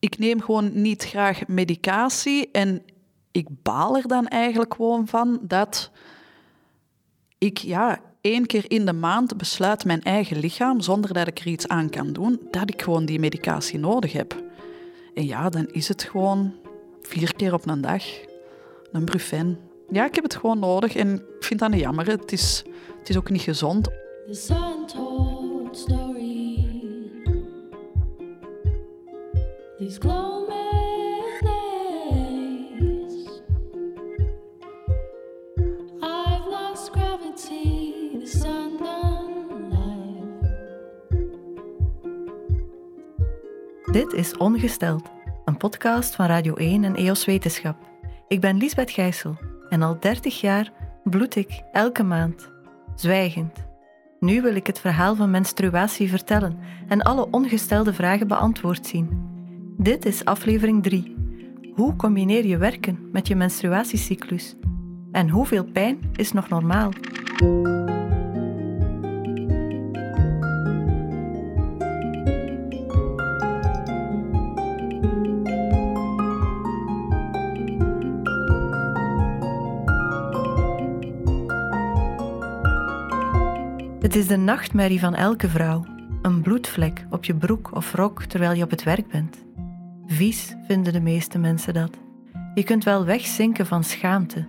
ik neem gewoon niet graag medicatie en ik baal er dan eigenlijk gewoon van dat ik ja, één keer in de maand besluit mijn eigen lichaam, zonder dat ik er iets aan kan doen, dat ik gewoon die medicatie nodig heb. En ja, dan is het gewoon vier keer op een dag een brufen. Ja, ik heb het gewoon nodig en ik vind dat niet jammer. Het is, het is ook niet gezond. Untold These I've lost gravity, the sun Dit is Ongesteld, een podcast van Radio 1 en EOS Wetenschap. Ik ben Lisbeth Gijssel en al 30 jaar bloed ik elke maand, zwijgend. Nu wil ik het verhaal van menstruatie vertellen en alle ongestelde vragen beantwoord zien. Dit is aflevering 3. Hoe combineer je werken met je menstruatiecyclus? En hoeveel pijn is nog normaal? Het is de nachtmerrie van elke vrouw. Een bloedvlek op je broek of rok terwijl je op het werk bent. Vies vinden de meeste mensen dat. Je kunt wel wegzinken van schaamte.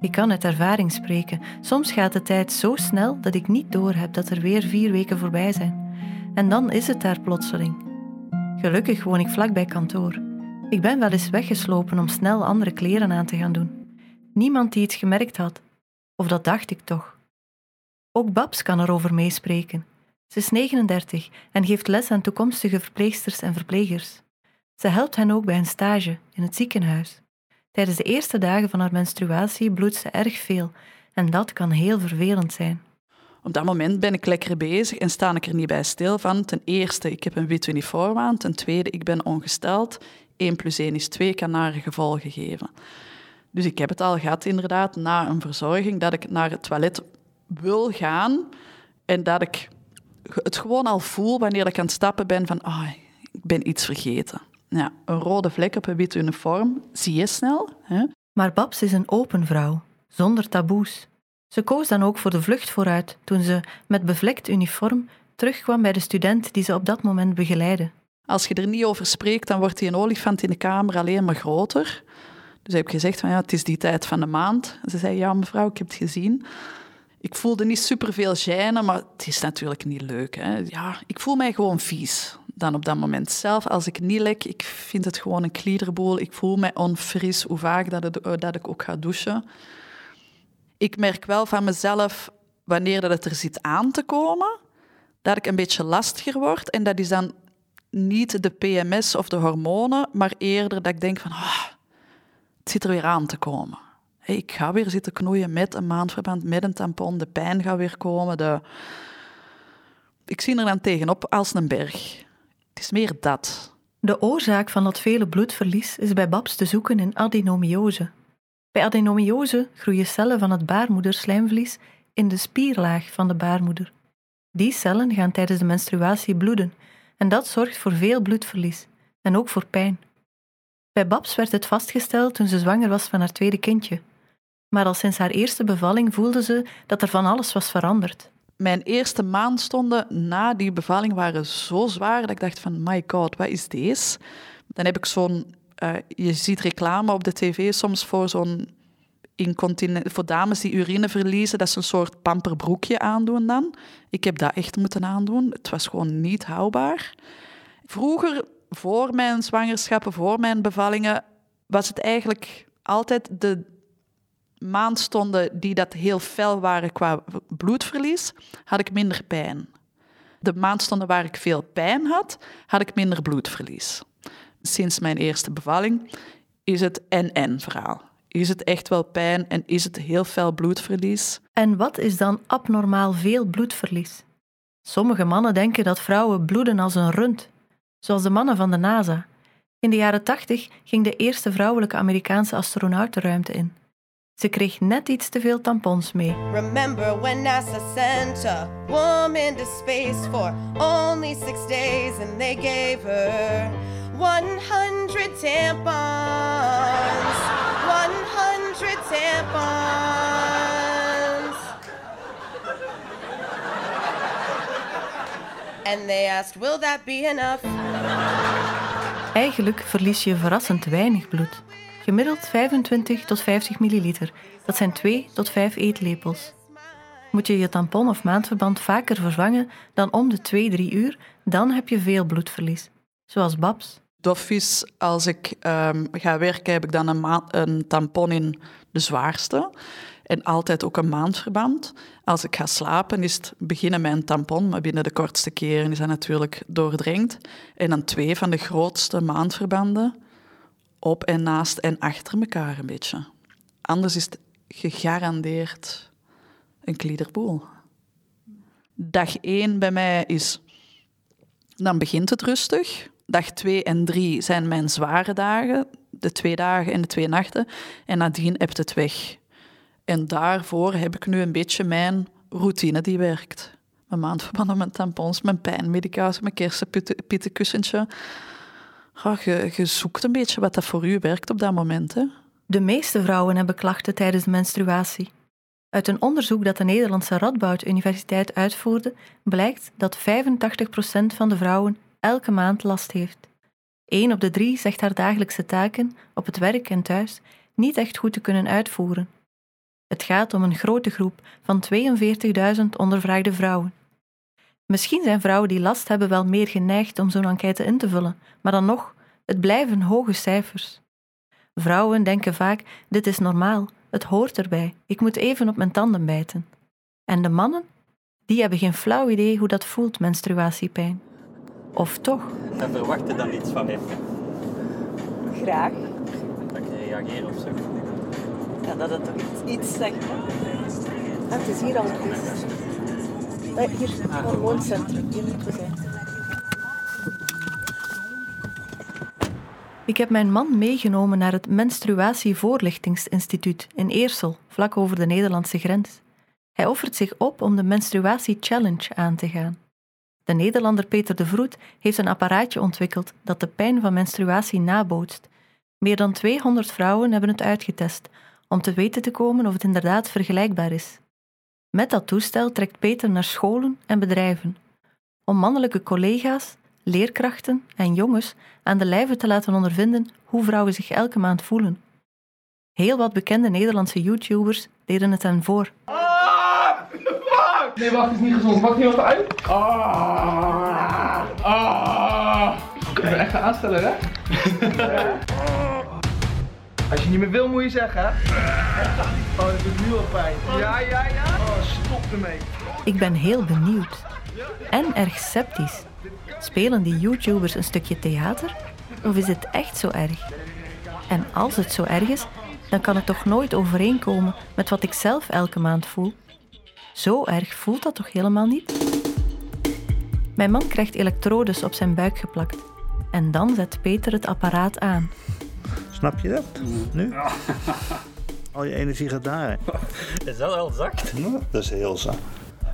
Ik kan uit ervaring spreken. Soms gaat de tijd zo snel dat ik niet doorheb dat er weer vier weken voorbij zijn. En dan is het daar plotseling. Gelukkig woon ik vlakbij kantoor. Ik ben wel eens weggeslopen om snel andere kleren aan te gaan doen. Niemand die iets gemerkt had. Of dat dacht ik toch. Ook Babs kan erover meespreken. Ze is 39 en geeft les aan toekomstige verpleegsters en verplegers. Ze helpt hen ook bij een stage in het ziekenhuis. Tijdens de eerste dagen van haar menstruatie bloedt ze erg veel en dat kan heel vervelend zijn. Op dat moment ben ik lekker bezig en sta ik er niet bij stil van. Ten eerste, ik heb een wit uniform aan. Ten tweede, ik ben ongesteld. 1 plus 1 is 2, kan nare gevolgen geven. Dus ik heb het al gehad inderdaad, na een verzorging, dat ik naar het toilet wil gaan en dat ik het gewoon al voel wanneer ik aan het stappen ben van oh, ik ben iets vergeten. Ja, een rode vlek op een wit uniform zie je snel. Hè? Maar Babs is een open vrouw, zonder taboes. Ze koos dan ook voor de vlucht vooruit toen ze met bevlekt uniform terugkwam bij de student die ze op dat moment begeleidde. Als je er niet over spreekt, dan wordt die een olifant in de kamer alleen maar groter. Dus heb ik gezegd van ja, het is die tijd van de maand. Ze zei ja mevrouw, ik heb het gezien. Ik voelde niet superveel gêne, maar het is natuurlijk niet leuk. Hè? Ja, ik voel mij gewoon vies dan op dat moment zelf. Als ik niet lek, ik vind het gewoon een kliederboel. Ik voel mij onfris, hoe vaak dat, het, dat ik ook ga douchen. Ik merk wel van mezelf, wanneer dat het er zit aan te komen, dat ik een beetje lastiger word. En dat is dan niet de PMS of de hormonen, maar eerder dat ik denk van, oh, het zit er weer aan te komen ik ga weer zitten knoeien met een maandverband, met een tampon. De pijn gaat weer komen. De... Ik zie er dan tegenop als een berg. Is meer dat. De oorzaak van dat vele bloedverlies is bij Babs te zoeken in adenomiose. Bij adenomiose groeien cellen van het baarmoederslijmvlies in de spierlaag van de baarmoeder. Die cellen gaan tijdens de menstruatie bloeden en dat zorgt voor veel bloedverlies en ook voor pijn. Bij Babs werd het vastgesteld toen ze zwanger was van haar tweede kindje. Maar al sinds haar eerste bevalling voelde ze dat er van alles was veranderd. Mijn eerste maandstonden na die bevalling waren zo zwaar dat ik dacht van, my god, wat is deze? Dan heb ik zo'n, uh, je ziet reclame op de tv soms voor zo'n incontinent, voor dames die urine verliezen, dat ze een soort pamperbroekje aandoen dan. Ik heb dat echt moeten aandoen. Het was gewoon niet houdbaar. Vroeger, voor mijn zwangerschappen, voor mijn bevallingen, was het eigenlijk altijd de maandstonden die dat heel fel waren qua bloedverlies, had ik minder pijn. De maandstonden waar ik veel pijn had, had ik minder bloedverlies. Sinds mijn eerste bevalling is het en-en verhaal. Is het echt wel pijn en is het heel fel bloedverlies? En wat is dan abnormaal veel bloedverlies? Sommige mannen denken dat vrouwen bloeden als een rund, zoals de mannen van de NASA. In de jaren 80 ging de eerste vrouwelijke Amerikaanse astronaut de ruimte in. Ze kreeg net iets te veel tampons mee. Remember when NASA sent a woman to space for only six days and they gave her 100 tampons. 100 tampons. And they asked, Will that be enough? Eigenlijk verlies je verrassend weinig bloed. Gemiddeld 25 tot 50 milliliter. Dat zijn 2 tot 5 eetlepels. Moet je je tampon of maandverband vaker vervangen dan om de 2-3 uur, dan heb je veel bloedverlies. Zoals Babs. Dof is, als ik um, ga werken, heb ik dan een, een tampon in de zwaarste. En altijd ook een maandverband. Als ik ga slapen, is het beginnen een tampon, maar binnen de kortste keren is dat natuurlijk doordrenkt. En dan twee van de grootste maandverbanden op en naast en achter elkaar een beetje. Anders is het gegarandeerd een kliederboel. Dag één bij mij is, dan begint het rustig. Dag twee en drie zijn mijn zware dagen, de twee dagen en de twee nachten. En nadien hebt het weg. En daarvoor heb ik nu een beetje mijn routine die werkt. Mijn maandverbanden, mijn tampons, mijn pijnmedicatie, mijn kersenpittenkussentje. Je zoekt een beetje wat dat voor u werkt op dat moment. Hè? De meeste vrouwen hebben klachten tijdens de menstruatie. Uit een onderzoek dat de Nederlandse Radboud Universiteit uitvoerde, blijkt dat 85% van de vrouwen elke maand last heeft. Eén op de drie zegt haar dagelijkse taken, op het werk en thuis, niet echt goed te kunnen uitvoeren. Het gaat om een grote groep van 42.000 ondervraagde vrouwen. Misschien zijn vrouwen die last hebben wel meer geneigd om zo'n enquête in te vullen, maar dan nog, het blijven hoge cijfers. Vrouwen denken vaak: dit is normaal, het hoort erbij, ik moet even op mijn tanden bijten. En de mannen? Die hebben geen flauw idee hoe dat voelt, menstruatiepijn. Of toch? En verwacht je dan iets van mij? Graag. Dat ik reageer of zo? Ja, dat het toch iets, iets zegt. Het is hier al goed. Zijn. Ik heb mijn man meegenomen naar het Menstruatievoorlichtingsinstituut in Eersel, vlak over de Nederlandse grens. Hij offert zich op om de Menstruatie Challenge aan te gaan. De Nederlander Peter de Vroet heeft een apparaatje ontwikkeld dat de pijn van menstruatie nabootst. Meer dan 200 vrouwen hebben het uitgetest om te weten te komen of het inderdaad vergelijkbaar is. Met dat toestel trekt Peter naar scholen en bedrijven om mannelijke collega's, leerkrachten en jongens aan de lijve te laten ondervinden hoe vrouwen zich elke maand voelen. Heel wat bekende Nederlandse YouTubers deden het hen voor. Nee, wacht, het is niet gezond. Wacht heel even uit. Ah, ah. Ik ben echt gaan aanstellen, hè? Als je niet meer wil, moet je zeggen? Oh, dat doet nu al pijn. Ja, ja, ja. Stop ermee. Ik ben heel benieuwd. En erg sceptisch. Spelen die YouTubers een stukje theater? Of is het echt zo erg? En als het zo erg is, dan kan het toch nooit overeenkomen met wat ik zelf elke maand voel? Zo erg voelt dat toch helemaal niet? Mijn man krijgt elektrodes op zijn buik geplakt. En dan zet Peter het apparaat aan. Snap je dat? Nu? Al je energie gaat daar. Is dat al zacht? dat is heel zacht.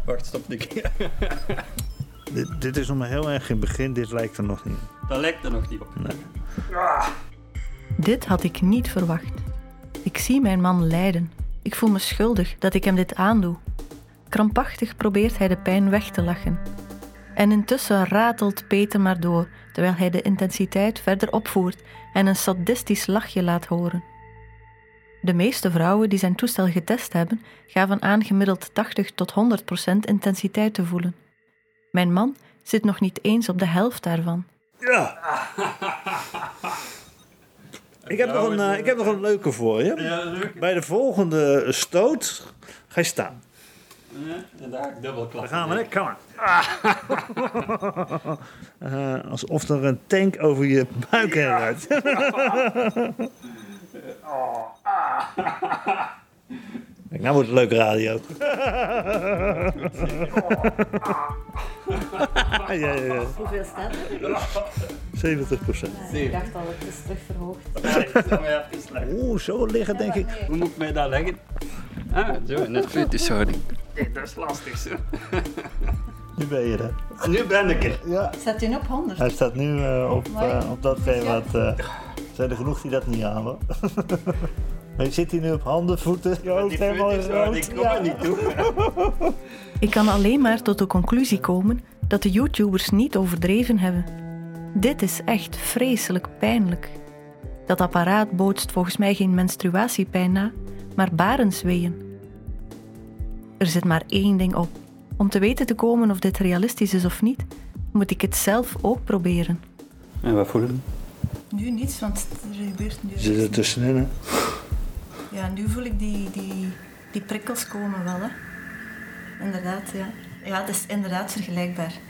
Wacht, stop een keer. Dit, dit is nog maar heel erg in het begin, dit lijkt er nog niet op. Dat lijkt er nog niet op. Nee. Dit had ik niet verwacht. Ik zie mijn man lijden. Ik voel me schuldig dat ik hem dit aandoe. Krampachtig probeert hij de pijn weg te lachen. En intussen ratelt Peter maar door, terwijl hij de intensiteit verder opvoert en een sadistisch lachje laat horen. De meeste vrouwen die zijn toestel getest hebben, gaven aan gemiddeld 80 tot 100 procent intensiteit te voelen. Mijn man zit nog niet eens op de helft daarvan. Ja. Ik heb, nog een, uh, ik heb nog een leuke voor je. Ja, leuk. Bij de volgende stoot ga je staan. Ja, en daar dubbel klappen. Daar gaan we, hè? Kom maar. Uh, alsof er een tank over je buik heen rijdt. Kijk, nou wordt het leuk radio. ja, ja, ja. Hoeveel staat er? 70 procent. Ik dacht al, het is terug verhoogd. Oeh, zo liggen denk ik. Hoe moet ik mij dat leggen? Ah, zo, in het fetishhouding. Dat is lastig zo. Nu ben je er. Nu ben ik er. Ja. Zet u op 100? Hij staat nu eh, op, eh, op datgene wat... eh zijn er genoeg die dat niet halen. maar je zit hier nu op handen, voeten, je hoofd Die helemaal foto's, rood. die komen Ja. niet toe. Ik kan alleen maar tot de conclusie komen dat de YouTubers niet overdreven hebben. Dit is echt vreselijk pijnlijk. Dat apparaat bootst volgens mij geen menstruatiepijn na, maar barensweeën. Er zit maar één ding op. Om te weten te komen of dit realistisch is of niet, moet ik het zelf ook proberen. En wat voelen? Nu niets, want er gebeurt nu. Je zit er tussenin, hè? Ja, nu voel ik die, die, die prikkels komen wel, hè. Inderdaad, ja. Ja, het is inderdaad vergelijkbaar.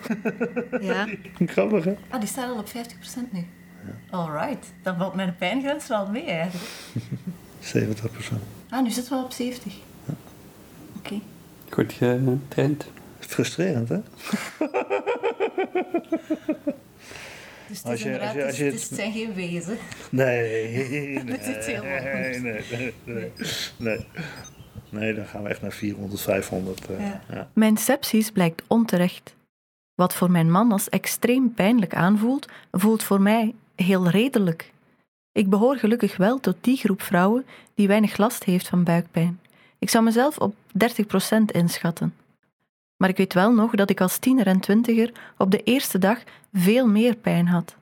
Ja. Grappig, hè? Ah, die staat al op 50% nu. Alright, dan valt mijn pijngrens wel mee eigenlijk. 70 procent. Ah, nu zitten we al op 70. Oké. Goed getraind. Frustrerend, hè? Dus het, Als is je- inderdaad, als je- als je het, zijn geen wezen. Nee, nee, Dat is heel nee, nee, nee, nee, nee. Nee, dan gaan we echt naar 400, 500. eh, Ja. ja. Mijn sepsis blijkt onterecht. Wat voor mijn man als extreem pijnlijk aanvoelt, voelt voor mij heel redelijk. Ik behoor gelukkig wel tot die groep vrouwen die weinig last heeft van buikpijn. Ik zou mezelf op 30% inschatten. Maar ik weet wel nog dat ik als tiener en twintiger op de eerste dag veel meer pijn had.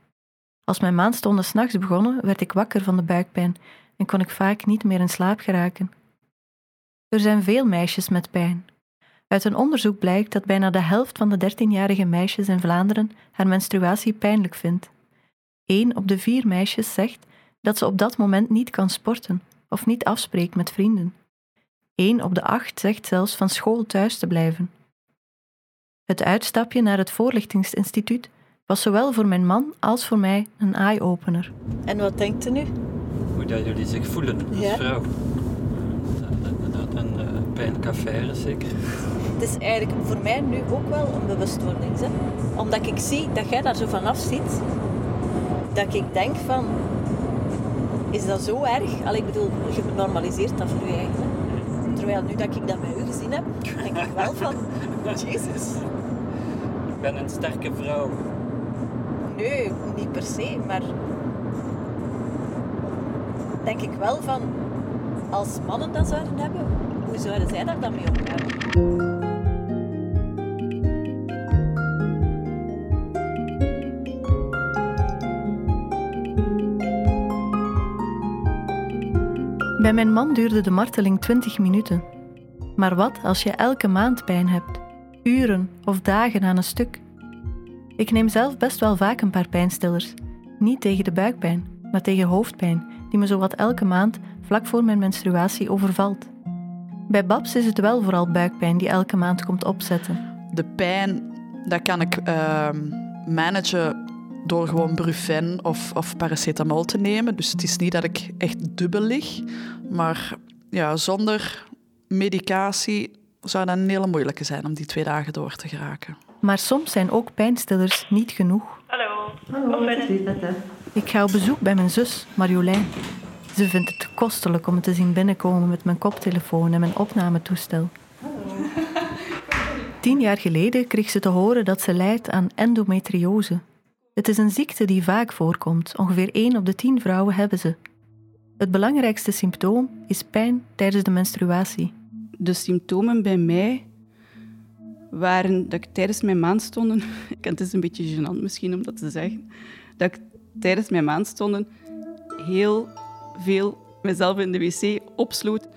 Als mijn maandstonden s'nachts begonnen, werd ik wakker van de buikpijn en kon ik vaak niet meer in slaap geraken. Er zijn veel meisjes met pijn. Uit een onderzoek blijkt dat bijna de helft van de 13-jarige meisjes in Vlaanderen haar menstruatie pijnlijk vindt. Eén op de vier meisjes zegt dat ze op dat moment niet kan sporten of niet afspreekt met vrienden. Eén op de acht zegt zelfs van school thuis te blijven. Het uitstapje naar het voorlichtingsinstituut was zowel voor mijn man als voor mij een eye-opener. En wat denkt u nu? Hoe dat jullie zich voelen als Ja. vrouw. Dat is een uh, pijnlijke affaire zeker. Het is eigenlijk voor mij nu ook wel een bewustwording. Hè? Omdat ik zie dat jij daar zo vanaf ziet, dat ik denk van, is dat zo erg? Al ik bedoel, je normaliseert dat voor je eigen. Terwijl nu dat ik dat bij u gezien heb, denk ik wel van, Jezus. Ik ben een sterke vrouw. Nee, niet per se, maar denk ik wel van, als mannen dat zouden hebben, hoe zouden zij daar dan mee omgaan? Bij mijn man duurde de marteling 20 minuten. Maar wat als je elke maand pijn hebt? Uren of dagen aan een stuk? Ik neem zelf best wel vaak een paar pijnstillers. Niet tegen de buikpijn, maar tegen hoofdpijn, die me zowat elke maand vlak voor mijn menstruatie overvalt. Bij Babs is het wel vooral buikpijn die elke maand komt opzetten. De pijn, dat kan ik ehm, managen door gewoon Brufen of, of paracetamol te nemen. Dus het is niet dat ik echt dubbel lig. Maar ja, zonder medicatie zou dat een hele moeilijke zijn om die twee dagen door te geraken. Maar soms zijn ook pijnstillers niet genoeg. Hallo. Binnen. Ik ga op bezoek bij mijn zus, Marjolein. Ze vindt het kostelijk om me te zien binnenkomen met mijn koptelefoon en mijn opnametoestel. Tien jaar geleden kreeg ze te horen dat ze lijdt aan endometriose. Het is een ziekte die vaak voorkomt. Ongeveer 1 op de 10 vrouwen hebben ze. Het belangrijkste symptoom is pijn tijdens de menstruatie. De symptomen bij mij waren dat ik tijdens mijn maandstonden... Het is een beetje gênant misschien om dat te zeggen. Dat ik tijdens mijn maandstonden heel veel mezelf in de wc opsloot.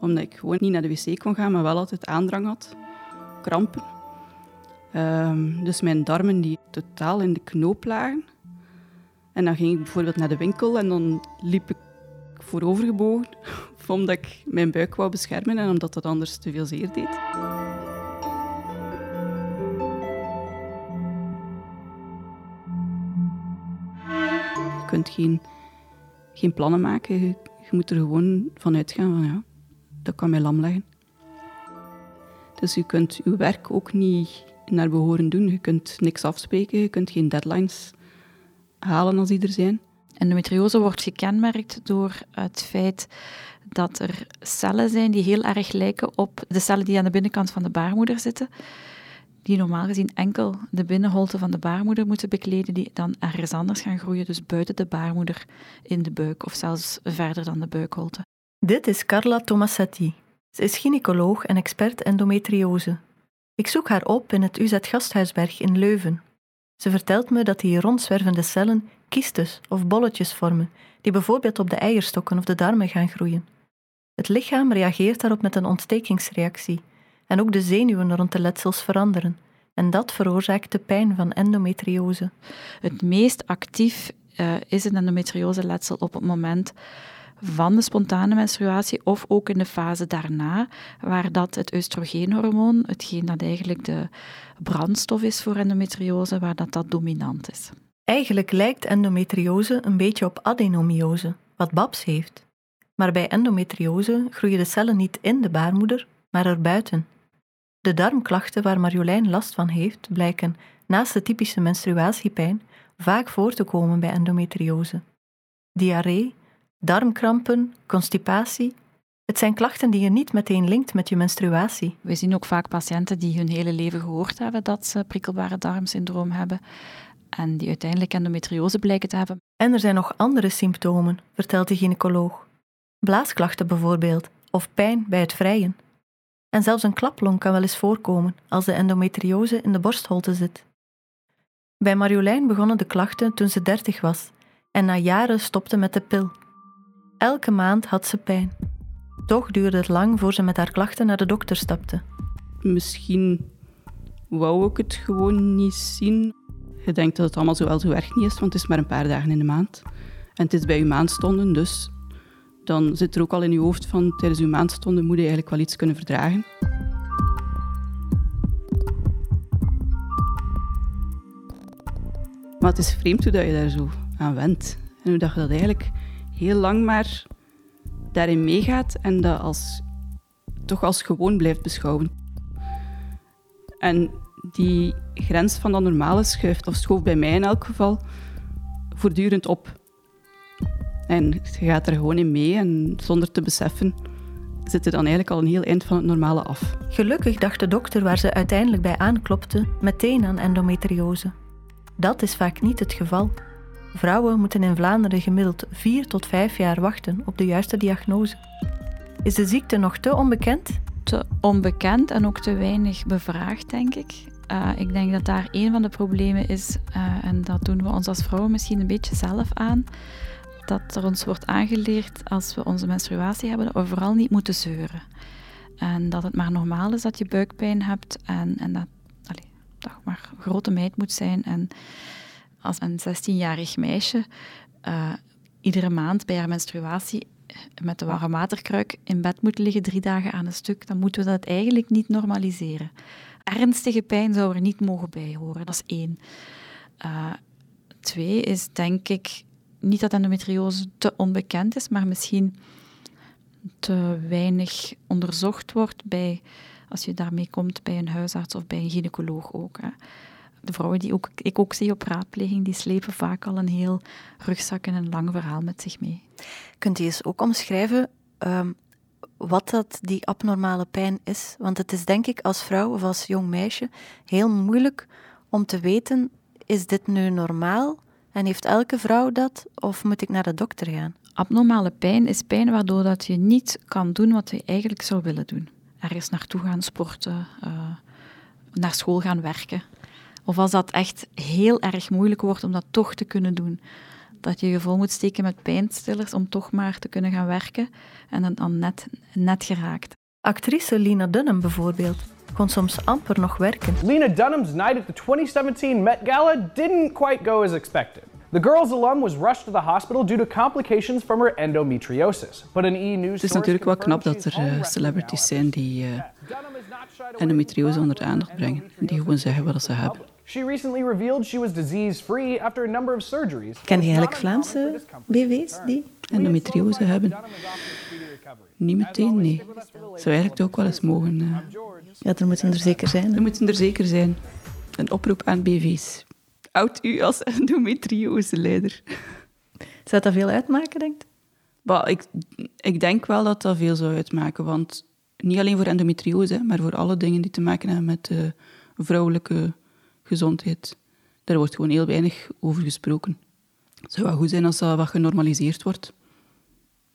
Omdat ik gewoon niet naar de wc kon gaan, maar wel altijd aandrang had. Krampen. Ehm, dus mijn darmen die totaal in de knoop lagen. En dan ging ik bijvoorbeeld naar de winkel en dan liep ik voorovergebogen. Omdat ik mijn buik wou beschermen en omdat dat anders te veel zeer deed. Je kunt geen, geen plannen maken. Je, moet er gewoon van uitgaan van ja, dat kan mij lam leggen. Dus je kunt je werk ook niet naar behoren doen. Je kunt niks afspreken, je kunt geen deadlines halen als die er zijn. Endometriose wordt gekenmerkt door het feit dat er cellen zijn die heel erg lijken op de cellen die aan de binnenkant van de baarmoeder zitten. die normaal gezien enkel de binnenholte van de baarmoeder moeten bekleden, die dan ergens anders gaan groeien, dus buiten de baarmoeder in de buik of zelfs verder dan de buikholte. Dit is Carla Tomassetti. Ze is gynaecoloog en expert endometriose. Ik zoek haar op in het UZ Gasthuisberg in Leuven. Ze vertelt me dat die rondzwervende cellen kiestes of bolletjes vormen, die bijvoorbeeld op de eierstokken of de darmen gaan groeien. Het lichaam reageert daarop met een ontstekingsreactie en ook de zenuwen rond de letsels veranderen. En dat veroorzaakt de pijn van endometriose. Het meest actief uh, is een endometriose-letsel op het moment van de spontane menstruatie of ook in de fase daarna, waar dat het oestrogeenhormoon, hetgeen dat eigenlijk de brandstof is voor endometriose, waar dat, dat dominant is. Eigenlijk lijkt endometriose een beetje op adenomiose, wat Babs heeft. Maar bij endometriose groeien de cellen niet in de baarmoeder, maar erbuiten. De darmklachten waar Marjolein last van heeft, blijken naast de typische menstruatiepijn vaak voor te komen bij endometriose. Diarree, darmkrampen, constipatie. Het zijn klachten die je niet meteen linkt met je menstruatie. We zien ook vaak patiënten die hun hele leven gehoord hebben dat ze prikkelbare darmsyndroom hebben en die uiteindelijk endometriose blijken te hebben. En er zijn nog andere symptomen, vertelt de gynaecoloog. Blaasklachten bijvoorbeeld, of pijn bij het vrijen. En zelfs een klaplong kan wel eens voorkomen als de endometriose in de borstholte zit. Bij Marjolein begonnen de klachten toen ze 30 was en na jaren stopte met de pil. Elke maand had ze pijn. Toch duurde het lang voor ze met haar klachten naar de dokter stapte. Misschien wou ik het gewoon niet zien. Je denkt dat het allemaal zo wel zo erg niet is, want het is maar een paar dagen in de maand. En het is bij je maandstonden, dus dan zit er ook al in je hoofd van tijdens je maandstonden moet je eigenlijk wel iets kunnen verdragen. Maar het is vreemd hoe dat je daar zo aan went. En hoe dat je dat eigenlijk heel lang maar daarin meegaat en dat als, toch als gewoon blijft beschouwen. En die grens van dat normale schuift, of schoof bij mij in elk geval, voortdurend op. En je gaat er gewoon in mee en zonder te beseffen zit je dan eigenlijk al een heel eind van het normale af. Gelukkig dacht de dokter waar ze uiteindelijk bij aanklopte meteen aan endometriose. Dat is vaak niet het geval. Vrouwen moeten in Vlaanderen gemiddeld 4 tot 5 jaar wachten op de juiste diagnose. Is de ziekte nog te onbekend? Te onbekend en ook te weinig bevraagd, denk ik. Uh, ik denk dat daar een van de problemen is, uh, en dat doen we ons als vrouwen misschien een beetje zelf aan, dat er ons wordt aangeleerd als we onze menstruatie hebben, dat we vooral niet moeten zeuren. En dat het maar normaal is dat je buikpijn hebt en, en dat, allez, dat maar grote meid moet zijn. En als een 16-jarig meisje uh, iedere maand bij haar menstruatie met de warme waterkruik in bed moet liggen drie dagen aan een stuk, dan moeten we dat eigenlijk niet normaliseren. Ernstige pijn zou er niet mogen bij horen, dat is één. Uh, twee is denk ik niet dat endometriose te onbekend is, maar misschien te weinig onderzocht wordt bij, als je daarmee komt bij een huisarts of bij een gynaecoloog ook. Hè. De vrouwen die ook, ik ook zie op raadpleging, die slepen vaak al een heel rugzak en een lang verhaal met zich mee. Kunt u eens ook omschrijven ehm, wat dat die abnormale pijn is? Want het is denk ik als vrouw of als jong meisje heel moeilijk om te weten, is dit nu normaal en heeft elke vrouw dat of moet ik naar de dokter gaan? Abnormale pijn is pijn waardoor dat je niet kan doen wat je eigenlijk zou willen doen. Ergens naartoe gaan sporten, uh, naar school gaan werken. Of als dat echt heel erg moeilijk wordt om dat toch te kunnen doen. Dat je je vol moet steken met pijnstillers om toch maar te kunnen gaan werken en dan, dan net, net geraakt. Actrice Lina Dunham bijvoorbeeld kon soms amper nog werken. Lena Dunham's night at the 2017 Met Gala didn't quite go as expected. The girls alum was rushed to the hospital due to complications from her endometriosis. But an E! News Het is natuurlijk wel knap dat er uh, celebrities zijn die uh, endometriose onder de aandacht brengen. Die gewoon zeggen wat ze hebben. She recently revealed she was disease-free after a number of surgeries. Ken je eigenlijk Vlaamse BV's die endometriose hebben? Niet meteen, nee. Zou eigenlijk ook wel eens mogen. Uh... Ja, er moeten er zeker zijn. Er moeten er zeker zijn. Een oproep aan BV's. Oud u als endometriose-leider. Zou dat veel uitmaken, denkt bah, ik, ik denk wel dat dat veel zou uitmaken, want niet alleen voor endometriose, maar voor alle dingen die te maken hebben met uh, vrouwelijke gezondheid. Daar wordt gewoon heel weinig over gesproken. Het zou wel goed zijn als dat wat genormaliseerd wordt.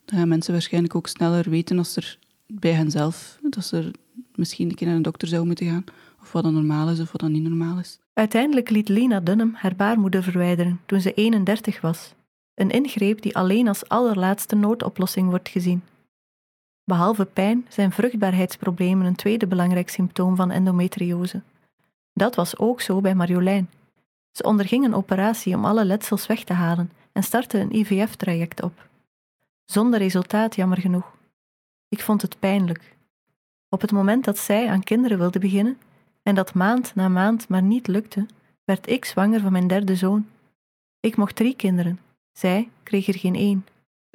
Dan gaan mensen waarschijnlijk ook sneller weten als er bij henzelf, dat ze misschien een keer naar een dokter zou moeten gaan. Of wat dan normaal is of wat dan niet normaal is. Uiteindelijk liet Lena Dunham haar baarmoeder verwijderen toen ze 31 was. Een ingreep die alleen als allerlaatste noodoplossing wordt gezien. Behalve pijn zijn vruchtbaarheidsproblemen een tweede belangrijk symptoom van endometriose. Dat was ook zo bij Marjolein. Ze onderging een operatie om alle letsels weg te halen en startte een IVF-traject op. Zonder resultaat, jammer genoeg. Ik vond het pijnlijk. Op het moment dat zij aan kinderen wilde beginnen en dat maand na maand maar niet lukte, werd ik zwanger van mijn derde zoon. Ik mocht drie kinderen. Zij kreeg er geen één.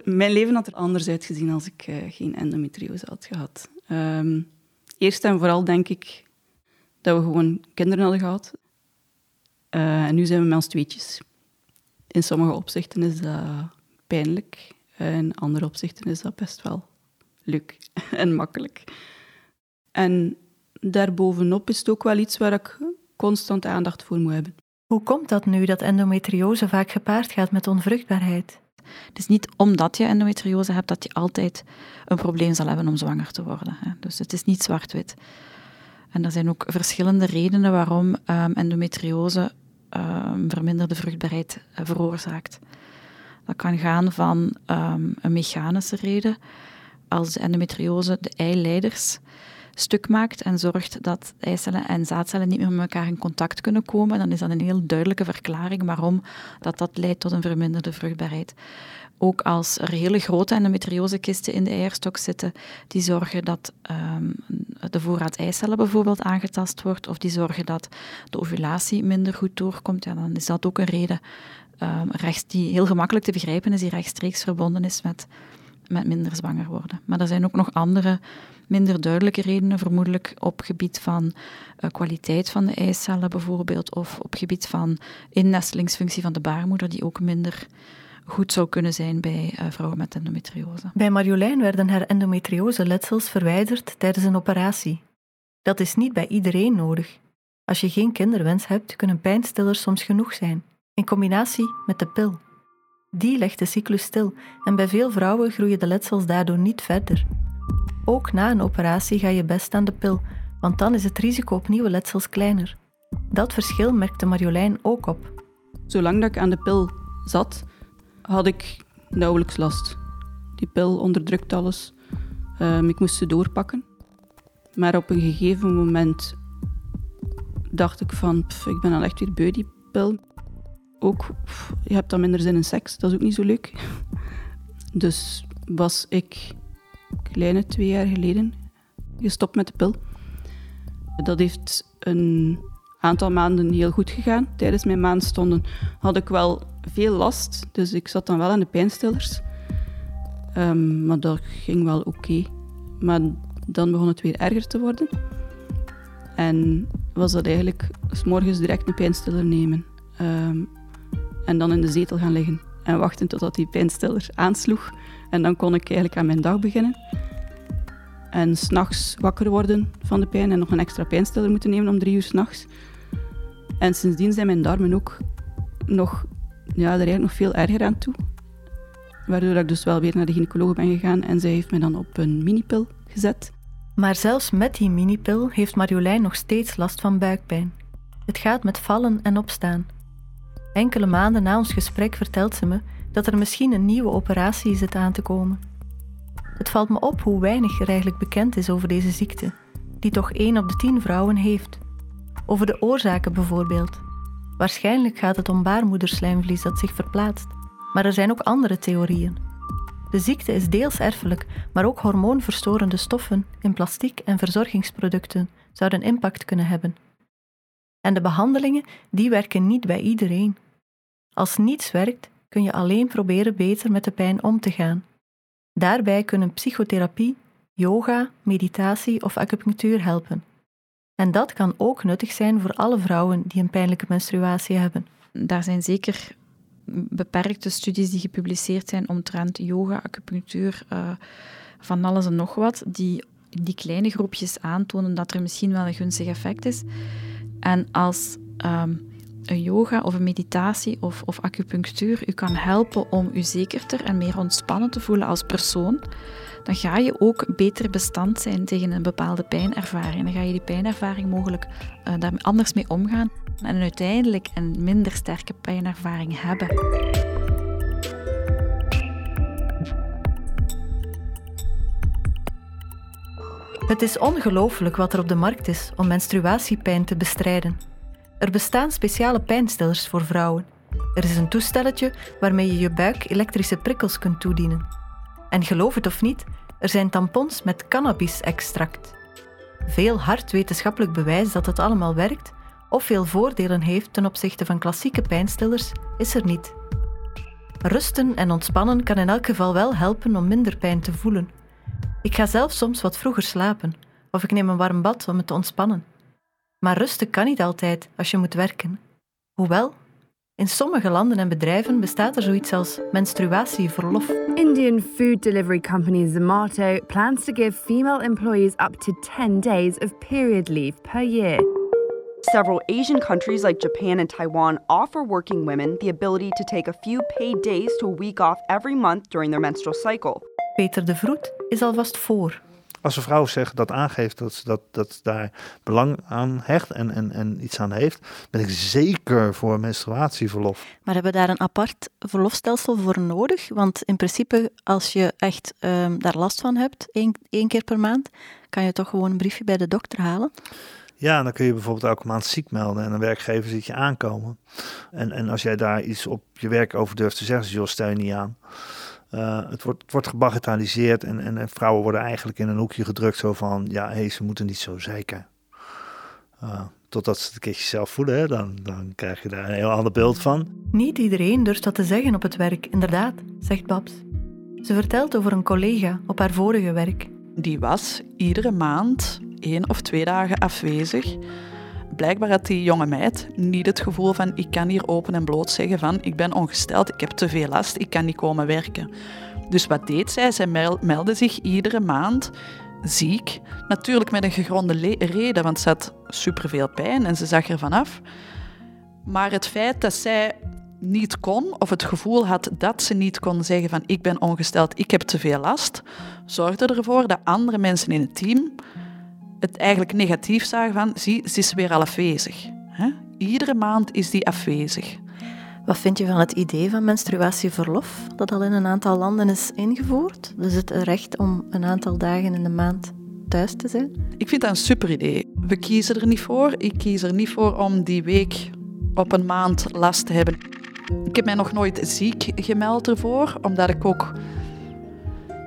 Mijn leven had er anders uitgezien als ik uh, geen endometriose had gehad. Um, eerst en vooral denk ik dat we gewoon kinderen hadden gehad. Uh, en nu zijn we met ons tweetjes. In sommige opzichten is dat pijnlijk. In andere opzichten is dat best wel leuk en makkelijk. En daarbovenop is het ook wel iets waar ik constant aandacht voor moet hebben. Hoe komt dat nu dat endometriose vaak gepaard gaat met onvruchtbaarheid? Het is niet omdat je endometriose hebt dat je altijd een probleem zal hebben om zwanger te worden. Dus het is niet zwart-wit. En er zijn ook verschillende redenen waarom um, endometriose um, verminderde vruchtbaarheid uh, veroorzaakt. Dat kan gaan van um, een mechanische reden, als de endometriose de eileiders stuk maakt en zorgt dat eicellen en zaadcellen niet meer met elkaar in contact kunnen komen, dan is dat een heel duidelijke verklaring waarom dat, dat leidt tot een verminderde vruchtbaarheid. Ook als er hele grote endometriosekisten in de eierstok zitten, die zorgen dat um, de voorraad eicellen bijvoorbeeld aangetast wordt, of die zorgen dat de ovulatie minder goed doorkomt, ja, dan is dat ook een reden um, rechts, die heel gemakkelijk te begrijpen is, die rechtstreeks verbonden is met, met minder zwanger worden. Maar er zijn ook nog andere minder duidelijke redenen, vermoedelijk op gebied van uh, kwaliteit van de eicellen bijvoorbeeld, of op gebied van innestelingsfunctie van de baarmoeder, die ook minder goed zou kunnen zijn bij uh, vrouwen met endometriose. Bij Marjolein werden haar endometriose-letsels verwijderd tijdens een operatie. Dat is niet bij iedereen nodig. Als je geen kinderwens hebt, kunnen pijnstillers soms genoeg zijn, in combinatie met de pil. Die legt de cyclus stil en bij veel vrouwen groeien de letsels daardoor niet verder. Ook na een operatie ga je best aan de pil, want dan is het risico op nieuwe letsels kleiner. Dat verschil merkte Marjolein ook op. Zolang dat ik aan de pil zat, had ik nauwelijks last. Die pil onderdrukt alles. Um, ik moest ze doorpakken. Maar op een gegeven moment dacht ik van, ik ben al echt weer beu die pil. Ook, je hebt dan minder zin in seks, dat is ook niet zo leuk. Dus was ik kleine twee jaar geleden gestopt met de pil. Dat heeft een aantal maanden heel goed gegaan. Tijdens mijn maandstonden had ik wel veel last, dus ik zat dan wel aan de pijnstillers. Um, maar dat ging wel oké. Maar dan begon het weer erger te worden. En was dat eigenlijk s morgens direct een pijnstiller nemen. Um, en dan in de zetel gaan liggen en wachten totdat die pijnstiller aansloeg. En dan kon ik eigenlijk aan mijn dag beginnen. En s'nachts wakker worden van de pijn en nog een extra pijnstiller moeten nemen om drie uur s'nachts. En sindsdien zijn mijn darmen ook nog, ja, er eigenlijk nog veel erger aan toe. Waardoor ik dus wel weer naar de gynaecoloog ben gegaan en zij heeft me dan op een minipil gezet. Maar zelfs met die minipil heeft Marjolein nog steeds last van buikpijn. Het gaat met vallen en opstaan. Enkele maanden na ons gesprek vertelt ze me dat er misschien een nieuwe operatie zit aan te komen. Het valt me op hoe weinig er eigenlijk bekend is over deze ziekte, die toch één op de tien vrouwen heeft. Over de oorzaken bijvoorbeeld. Waarschijnlijk gaat het om baarmoederslijmvlies dat zich verplaatst, maar er zijn ook andere theorieën. De ziekte is deels erfelijk, maar ook hormoonverstorende stoffen in plastiek en verzorgingsproducten zouden impact kunnen hebben. En de behandelingen, die werken niet bij iedereen. Als niets werkt, kun je alleen proberen beter met de pijn om te gaan. Daarbij kunnen psychotherapie, yoga, meditatie of acupunctuur helpen. En dat kan ook nuttig zijn voor alle vrouwen die een pijnlijke menstruatie hebben. Daar zijn zeker beperkte studies die gepubliceerd zijn omtrent yoga, acupunctuur, uh, van alles en nog wat, die die kleine groepjes aantonen dat er misschien wel een gunstig effect is. En als ehm, een yoga of een meditatie of, of acupunctuur u kan helpen om u zekerder en meer ontspannen te voelen als persoon, dan ga je ook beter bestand zijn tegen een bepaalde pijnervaring. Dan ga je die pijnervaring mogelijk uh, daar anders mee omgaan en uiteindelijk een minder sterke pijnervaring hebben. Het is ongelooflijk wat er op de markt is om menstruatiepijn te bestrijden. Er bestaan speciale pijnstillers voor vrouwen. Er is een toestelletje waarmee je je buik elektrische prikkels kunt toedienen. En geloof het of niet, er zijn tampons met cannabis-extract. Veel hard wetenschappelijk bewijs dat het allemaal werkt of veel voordelen heeft ten opzichte van klassieke pijnstillers is er niet. Rusten en ontspannen kan in elk geval wel helpen om minder pijn te voelen. Ik ga zelf soms wat vroeger slapen of ik neem een warm bad om me te ontspannen. Maar rusten kan niet altijd als je moet werken. Hoewel, in sommige landen en bedrijven bestaat er zoiets als menstruatieverlof. Indian food delivery company Zomato plans to give female employees up to 10 days of period leave per year. Several Asian countries like Japan and Taiwan offer working women the ability to take a few paid days to a week off every month during their menstrual cycle. Peter de Vroet is alvast voor. Als een vrouw zegt dat aangeeft dat ze dat, dat daar belang aan hecht en, en, en iets aan heeft, ben ik zeker voor menstruatieverlof. Maar hebben we daar een apart verlofstelsel voor nodig? Want in principe, als je echt um, daar last van hebt, één, één keer per maand, kan je toch gewoon een briefje bij de dokter halen? Ja, dan kun je bijvoorbeeld elke maand ziek melden en een werkgever ziet je aankomen. En, en als jij daar iets op je werk over durft te zeggen, joh, stel je niet aan. Uh, het, wordt, het wordt gebagatelliseerd en, en, vrouwen worden eigenlijk in een hoekje gedrukt zo van, ja, hé, hey, ze moeten niet zo zeiken. Uh, totdat ze het een keertje zelf voelen, hè, dan, dan krijg je daar een heel ander beeld van. Niet iedereen durft dat te zeggen op het werk, inderdaad, zegt Babs. Ze vertelt over een collega op haar vorige werk. Die was iedere maand één of twee dagen afwezig. Blijkbaar had die jonge meid niet het gevoel van ik kan hier open en bloot zeggen van ik ben ongesteld, ik heb te veel last, ik kan niet komen werken. Dus wat deed zij? Zij meldde zich iedere maand ziek. Natuurlijk met een gegronde reden, want ze had superveel pijn en ze zag er vanaf. Maar het feit dat zij niet kon, of het gevoel had dat ze niet kon zeggen van ik ben ongesteld, ik heb te veel last, zorgde ervoor dat andere mensen in het team het eigenlijk negatief zagen van, zie, ze is weer al afwezig. Hè? Iedere maand is die afwezig. Wat vind je van het idee van menstruatieverlof, dat al in een aantal landen is ingevoerd? Dus het recht om een aantal dagen in de maand thuis te zijn? Ik vind dat een super idee. We kiezen er niet voor. Ik kies er niet voor om die week op een maand last te hebben. Ik heb mij nog nooit ziek gemeld ervoor, omdat ik ook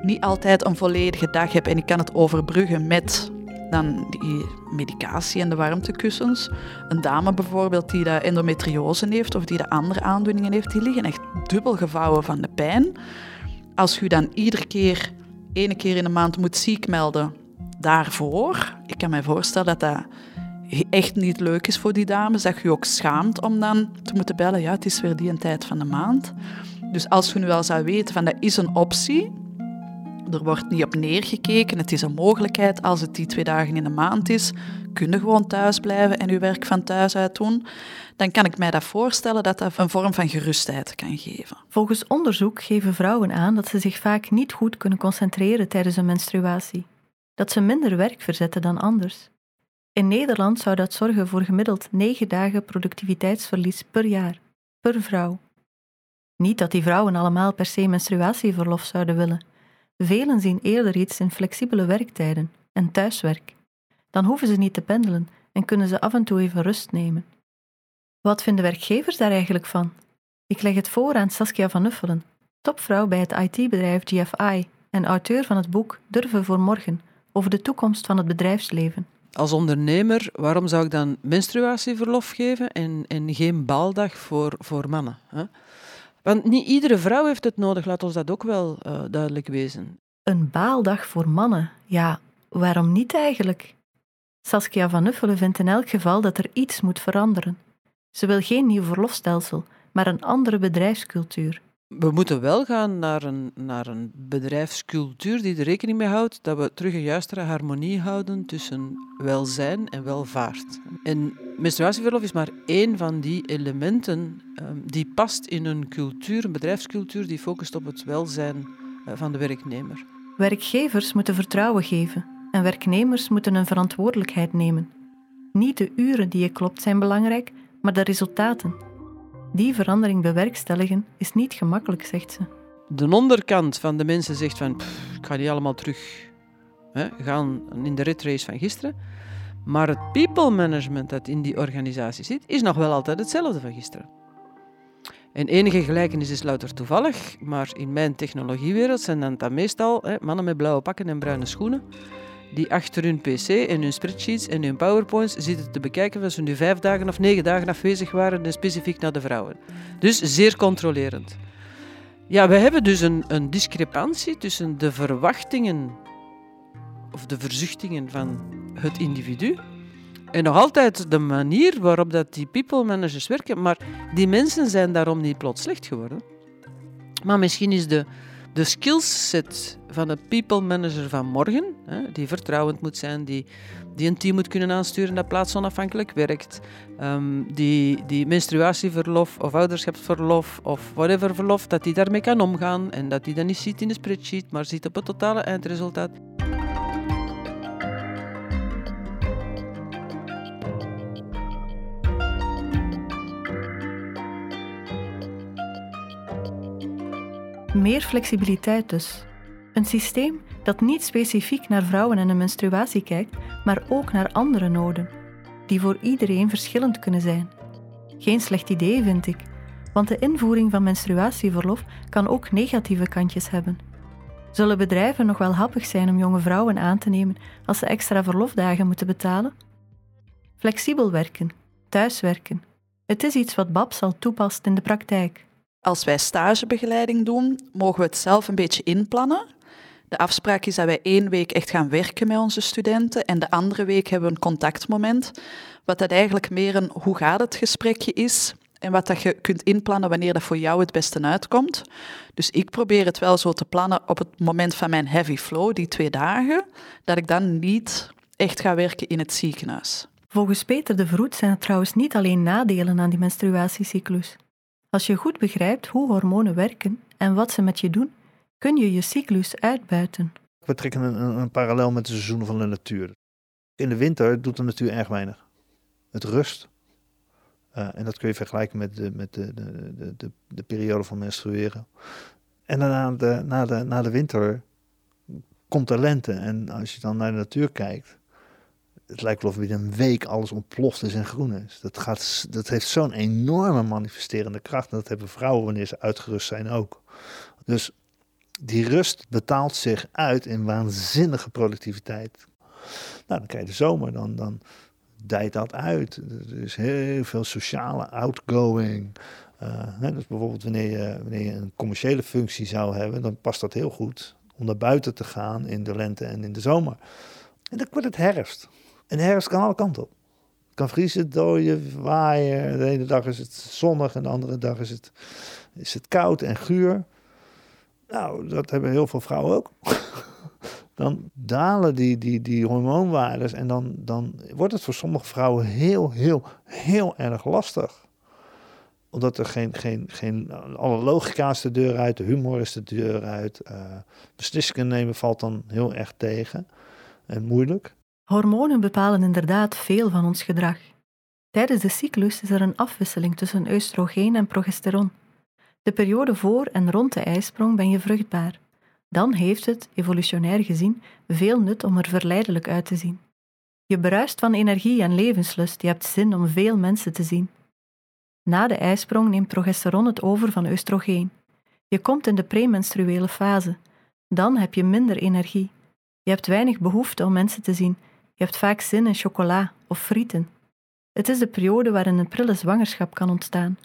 niet altijd een volledige dag heb en ik kan het overbruggen met dan die medicatie en de warmtekussens. Een dame bijvoorbeeld die de endometriose heeft of die de andere aandoeningen heeft, die liggen echt dubbel gevouwen van de pijn. Als u dan iedere keer, ene keer in de maand moet ziek melden daarvoor, ik kan me voorstellen dat dat echt niet leuk is voor die dames, dat je je ook schaamt om dan te moeten bellen, ja, het is weer die een tijd van de maand. Dus als je nu wel zou weten van dat is een optie, er wordt niet op neergekeken. Het is een mogelijkheid. Als het die twee dagen in de maand is, kun je gewoon thuis blijven en je werk van thuis uit doen. Dan kan ik mij dat voorstellen dat dat een vorm van gerustheid kan geven. Volgens onderzoek geven vrouwen aan dat ze zich vaak niet goed kunnen concentreren tijdens een menstruatie. Dat ze minder werk verzetten dan anders. In Nederland zou dat zorgen voor gemiddeld negen dagen productiviteitsverlies per jaar, per vrouw. Niet dat die vrouwen allemaal per se menstruatieverlof zouden willen. Velen zien eerder iets in flexibele werktijden en thuiswerk. Dan hoeven ze niet te pendelen en kunnen ze af en toe even rust nemen. Wat vinden werkgevers daar eigenlijk van? Ik leg het voor aan Saskia van Uffelen, topvrouw bij het IT-bedrijf GFI en auteur van het boek Durven voor Morgen over de toekomst van het bedrijfsleven. Als ondernemer, waarom zou ik dan menstruatieverlof geven en, en geen baaldag voor, voor mannen? Hè? Want niet iedere vrouw heeft het nodig, laat ons dat ook wel uh, duidelijk wezen. Een baaldag voor mannen? Ja, waarom niet eigenlijk? Saskia van Nuffelen vindt in elk geval dat er iets moet veranderen. Ze wil geen nieuw verlofstelsel, maar een andere bedrijfscultuur. We moeten wel gaan naar een, naar een bedrijfscultuur die er rekening mee houdt dat we terug een juistere harmonie houden tussen welzijn en welvaart. En menstruatieverlof is maar één van die elementen um, die past in een cultuur, een bedrijfscultuur die focust op het welzijn uh, van de werknemer. Werkgevers moeten vertrouwen geven en werknemers moeten een verantwoordelijkheid nemen. Niet de uren die je klopt zijn belangrijk, maar de resultaten. Die verandering bewerkstelligen is niet gemakkelijk, zegt ze. De onderkant van de mensen zegt van, ik ga niet allemaal terug hè, gaan in de red race van gisteren. Maar het people management dat in die organisatie zit, is nog wel altijd hetzelfde van gisteren. En enige gelijkenis is louter toevallig, maar in mijn technologiewereld zijn dan meestal hè, mannen met blauwe pakken en bruine schoenen die achter hun pc en hun spreadsheets en hun powerpoints zitten te bekijken of ze nu vijf dagen of negen dagen afwezig waren en specifiek naar de vrouwen. Dus zeer controlerend. Ja, we hebben dus een, een discrepantie tussen de verwachtingen of de verzuchtingen van het individu en nog altijd de manier waarop dat die people managers werken. Maar die mensen zijn daarom niet plots slecht geworden. Maar misschien is de, de skillset van een people manager van morgen, hè, die vertrouwend moet zijn, die, die een team moet kunnen aansturen dat plaatsonafhankelijk werkt, um, die, die menstruatieverlof of ouderschapsverlof of whatever verlof, dat die daarmee kan omgaan en dat die dat niet ziet in de spreadsheet, maar ziet op het totale eindresultaat. Meer flexibiliteit dus. Een systeem dat niet specifiek naar vrouwen en de menstruatie kijkt, maar ook naar andere noden, die voor iedereen verschillend kunnen zijn. Geen slecht idee, vind ik, want de invoering van menstruatieverlof kan ook negatieve kantjes hebben. Zullen bedrijven nog wel happig zijn om jonge vrouwen aan te nemen als ze extra verlofdagen moeten betalen? Flexibel werken, thuiswerken. Het is iets wat Babs al toepast in de praktijk. Als wij stagebegeleiding doen, mogen we het zelf een beetje inplannen. De afspraak is dat wij één week echt gaan werken met onze studenten en de andere week hebben we een contactmoment, wat dat eigenlijk meer een hoe gaat het gesprekje is en wat dat je kunt inplannen wanneer dat voor jou het beste uitkomt. Dus ik probeer het wel zo te plannen op het moment van mijn heavy flow, die twee dagen, dat ik dan niet echt ga werken in het ziekenhuis. Volgens Peter de Vroet zijn er trouwens niet alleen nadelen aan die menstruatiecyclus. Als je goed begrijpt hoe hormonen werken en wat ze met je doen, kun je je cyclus uitbuiten. We trekken een, een, parallel met de seizoenen van de natuur. In de winter doet de natuur erg weinig. Het rust. Uh, en dat kun je vergelijken met de, met de, de, de, de periode van menstrueren. En daarna de, na, de, na de winter komt de lente. En als je dan naar de natuur kijkt, het lijkt wel of binnen een week alles ontploft is en groen is. Dat, gaat, dat heeft zo'n enorme manifesterende kracht. En dat hebben vrouwen wanneer ze uitgerust zijn ook. Dus die rust betaalt zich uit in waanzinnige productiviteit. Nou, dan krijg je de zomer, dan, dan dijt dat uit. Er is heel veel sociale outgoing. Hè, dus bijvoorbeeld wanneer je, wanneer je een commerciële functie zou hebben, dan past dat heel goed om naar buiten te gaan in de lente en in de zomer. En dan wordt het herfst. En herfst kan alle kanten op. Kan vriezen, dooien, waaien. De ene dag is het zonnig en de andere dag is het, is het koud en guur. Nou, dat hebben heel veel vrouwen ook. dan dalen die, die, die hormoonwaardes en dan, dan wordt het voor sommige vrouwen heel, heel, heel erg lastig. Omdat er geen, geen, geen alle logica is de deur uit, de humor is de deur uit. Beslissingen nemen valt dan heel erg tegen en moeilijk. Hormonen bepalen inderdaad veel van ons gedrag. Tijdens de cyclus is er een afwisseling tussen oestrogeen en progesteron. De periode voor en rond de ijsprong ben je vruchtbaar. Dan heeft het, evolutionair gezien, veel nut om er verleidelijk uit te zien. Je bruist van energie en levenslust, je hebt zin om veel mensen te zien. Na de ijsprong neemt progesteron het over van oestrogeen. Je komt in de premenstruele fase. Dan heb je minder energie. Je hebt weinig behoefte om mensen te zien je hebt vaak zin in chocola of frieten. Het is de periode waarin een prille zwangerschap kan ontstaan.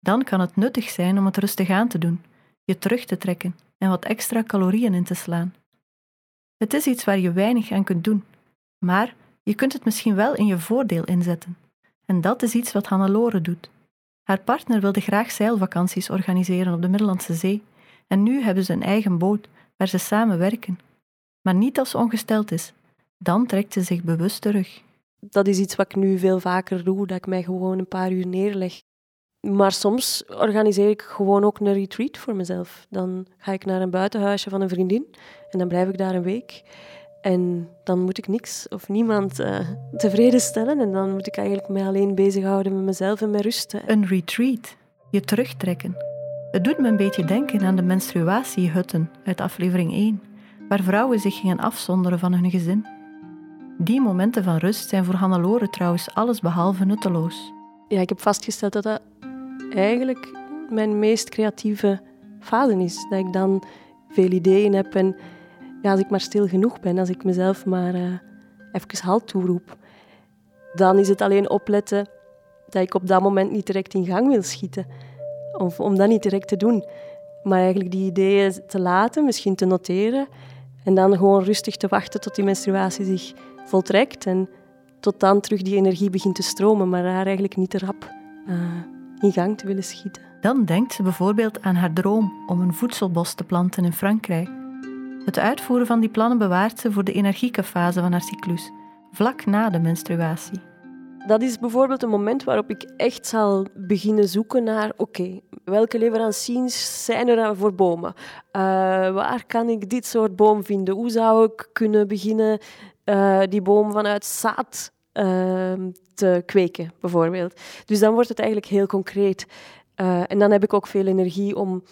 Dan kan het nuttig zijn om het rustig aan te doen, je terug te trekken en wat extra calorieën in te slaan. Het is iets waar je weinig aan kunt doen, maar je kunt het misschien wel in je voordeel inzetten. En dat is iets wat Hannelore doet. Haar partner wilde graag zeilvakanties organiseren op de Middellandse Zee en nu hebben ze een eigen boot waar ze samen werken. Maar niet als ze ongesteld is, dan trekt ze zich bewust terug. Dat is iets wat ik nu veel vaker doe, dat ik mij gewoon een paar uur neerleg. Maar soms organiseer ik gewoon ook een retreat voor mezelf. Dan ga ik naar een buitenhuisje van een vriendin en dan blijf ik daar een week. En dan moet ik niks of niemand uh, tevreden stellen. En dan moet ik eigenlijk mij alleen bezighouden met mezelf en met rusten. Een retreat, je terugtrekken. Het doet me een beetje denken aan de menstruatiehutten uit aflevering 1, waar vrouwen zich gingen afzonderen van hun gezin. Die momenten van rust zijn voor Hannelore trouwens allesbehalve nutteloos. Ja, ik heb vastgesteld dat dat eigenlijk mijn meest creatieve fase is. Dat ik dan veel ideeën heb en ja, als ik maar stil genoeg ben, als ik mezelf maar uh, even halt toeroep, dan is het alleen opletten dat ik op dat moment niet direct in gang wil schieten. Of om dat niet direct te doen. Maar eigenlijk die ideeën te laten, misschien te noteren. En dan gewoon rustig te wachten tot die menstruatie zich voltrekt. En tot dan terug die energie begint te stromen, maar haar eigenlijk niet te rap uh, in gang te willen schieten. Dan denkt ze bijvoorbeeld aan haar droom om een voedselbos te planten in Frankrijk. Het uitvoeren van die plannen bewaart ze voor de energieke fase van haar cyclus, vlak na de menstruatie. Dat is bijvoorbeeld een moment waarop ik echt zal beginnen zoeken naar: oké, welke leveranciers zijn er voor bomen? Uh, waar kan ik dit soort boom vinden? Hoe zou ik kunnen beginnen uh, die boom vanuit zaad uh, te kweken, bijvoorbeeld? Dus dan wordt het eigenlijk heel concreet. en dan heb ik ook veel energie om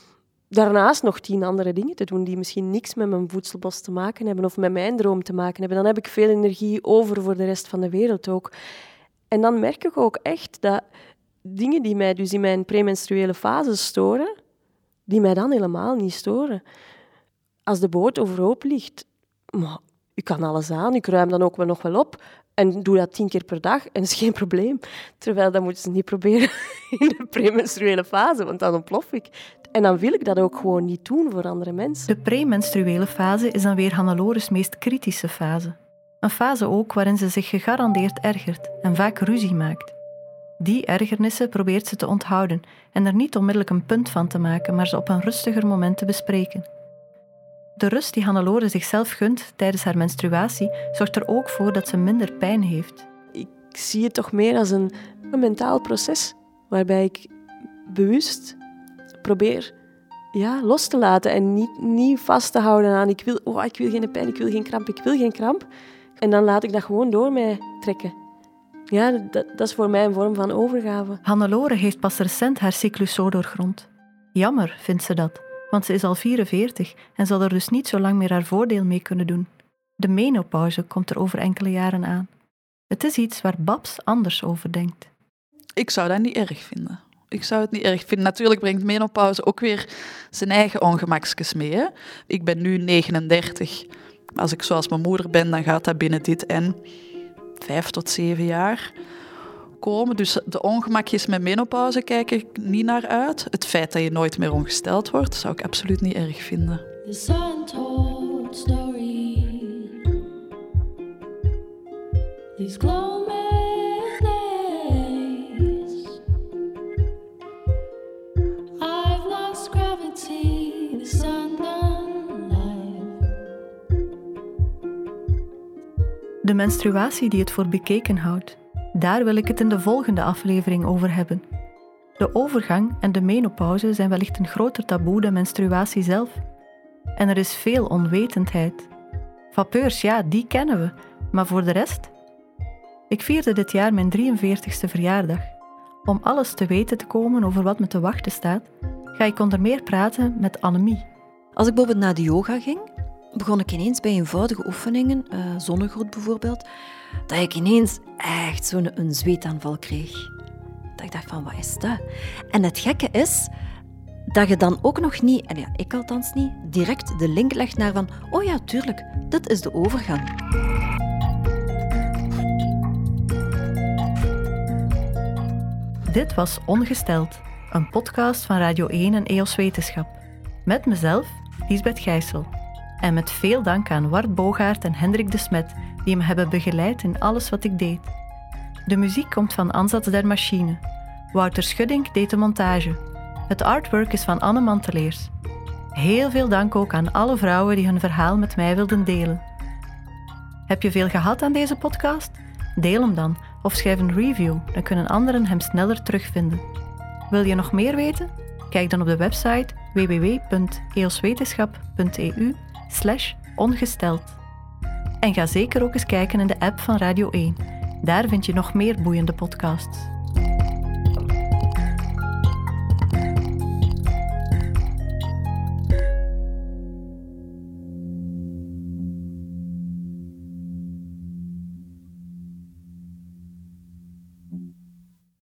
daarnaast nog tien andere dingen te doen die misschien niks met mijn voedselbos te maken hebben of met mijn droom te maken hebben. Dan heb ik veel energie over voor de rest van de wereld ook. En dan merk ik ook echt dat dingen die mij dus in mijn premenstruele fase storen, die mij dan helemaal niet storen. Als de boot overhoop ligt, ik kan alles aan, ik ruim dan ook wel nog wel op. En doe dat tien keer per dag en dat is geen probleem. Terwijl dat moeten ze niet proberen in de premenstruele fase, want dan ontplof ik. En dan wil ik dat ook gewoon niet doen voor andere mensen. De premenstruele fase is dan weer Hannelores meest kritische fase. Een fase ook waarin ze zich gegarandeerd ergert en vaak ruzie maakt. Die ergernissen probeert ze te onthouden en er niet onmiddellijk een punt van te maken, maar ze op een rustiger moment te bespreken. De rust die Hannelore zichzelf gunt tijdens haar menstruatie zorgt er ook voor dat ze minder pijn heeft. Ik zie het toch meer als een, een mentaal proces waarbij ik bewust probeer ja, los te laten en niet, niet vast te houden aan ik wil, oh, ik wil geen pijn, ik wil geen kramp, ik wil geen kramp. En dan laat ik dat gewoon door mij trekken. Ja, dat, dat is voor mij een vorm van overgave. Hannelore heeft pas recent haar cyclus zo doorgrond. Jammer vindt ze dat, want ze is al 44 en zal er dus niet zo lang meer haar voordeel mee kunnen doen. De menopauze komt er over enkele jaren aan. Het is iets waar Babs anders over denkt. Ik zou dat niet erg vinden. Ik zou het niet erg vinden. Natuurlijk brengt menopauze ook weer zijn eigen ongemakjes mee. Hè? Ik ben nu 39. Als ik zoals mijn moeder ben, dan gaat dat binnen dit en vijf tot zeven jaar komen. Dus de ongemakjes met menopauze kijk ik niet naar uit. Het feit dat je nooit meer ongesteld wordt, zou ik absoluut niet erg vinden. De menstruatie die het voor bekeken houdt. Daar wil ik het in de volgende aflevering over hebben. De overgang en de menopauze zijn wellicht een groter taboe dan menstruatie zelf. En er is veel onwetendheid. Vapeurs, ja, die kennen we, maar voor de rest? Ik vierde dit jaar mijn 43ste verjaardag. Om alles te weten te komen over wat me te wachten staat, ga ik onder meer praten met Annemie. Als ik bijvoorbeeld naar de yoga ging, begon ik ineens bij eenvoudige oefeningen, uh, zonnegroet bijvoorbeeld, dat ik ineens echt zo'n een zweetaanval kreeg. Dat ik dacht van, wat is dat? En het gekke is dat je dan ook nog niet, en ja, ik althans niet, direct de link legt naar van, oh ja, tuurlijk, dit is de overgang. Dit was Ongesteld, een podcast van Radio 1 en EOS Wetenschap. Met mezelf, Lisbeth Gijssel. En met veel dank aan Wart Bogaert en Hendrik de Smet, die me hebben begeleid in alles wat ik deed. De muziek komt van Ansatz der Machine. Wouter Schudding deed de montage. Het artwork is van Anne Manteleers. Heel veel dank ook aan alle vrouwen die hun verhaal met mij wilden delen. Heb je veel gehad aan deze podcast? Deel hem dan of schrijf een review, dan kunnen anderen hem sneller terugvinden. Wil je nog meer weten? Kijk dan op de website www.eoswetenschap.eu ongesteld. En ga zeker ook eens kijken in de app van Radio 1. Daar vind je nog meer boeiende podcasts.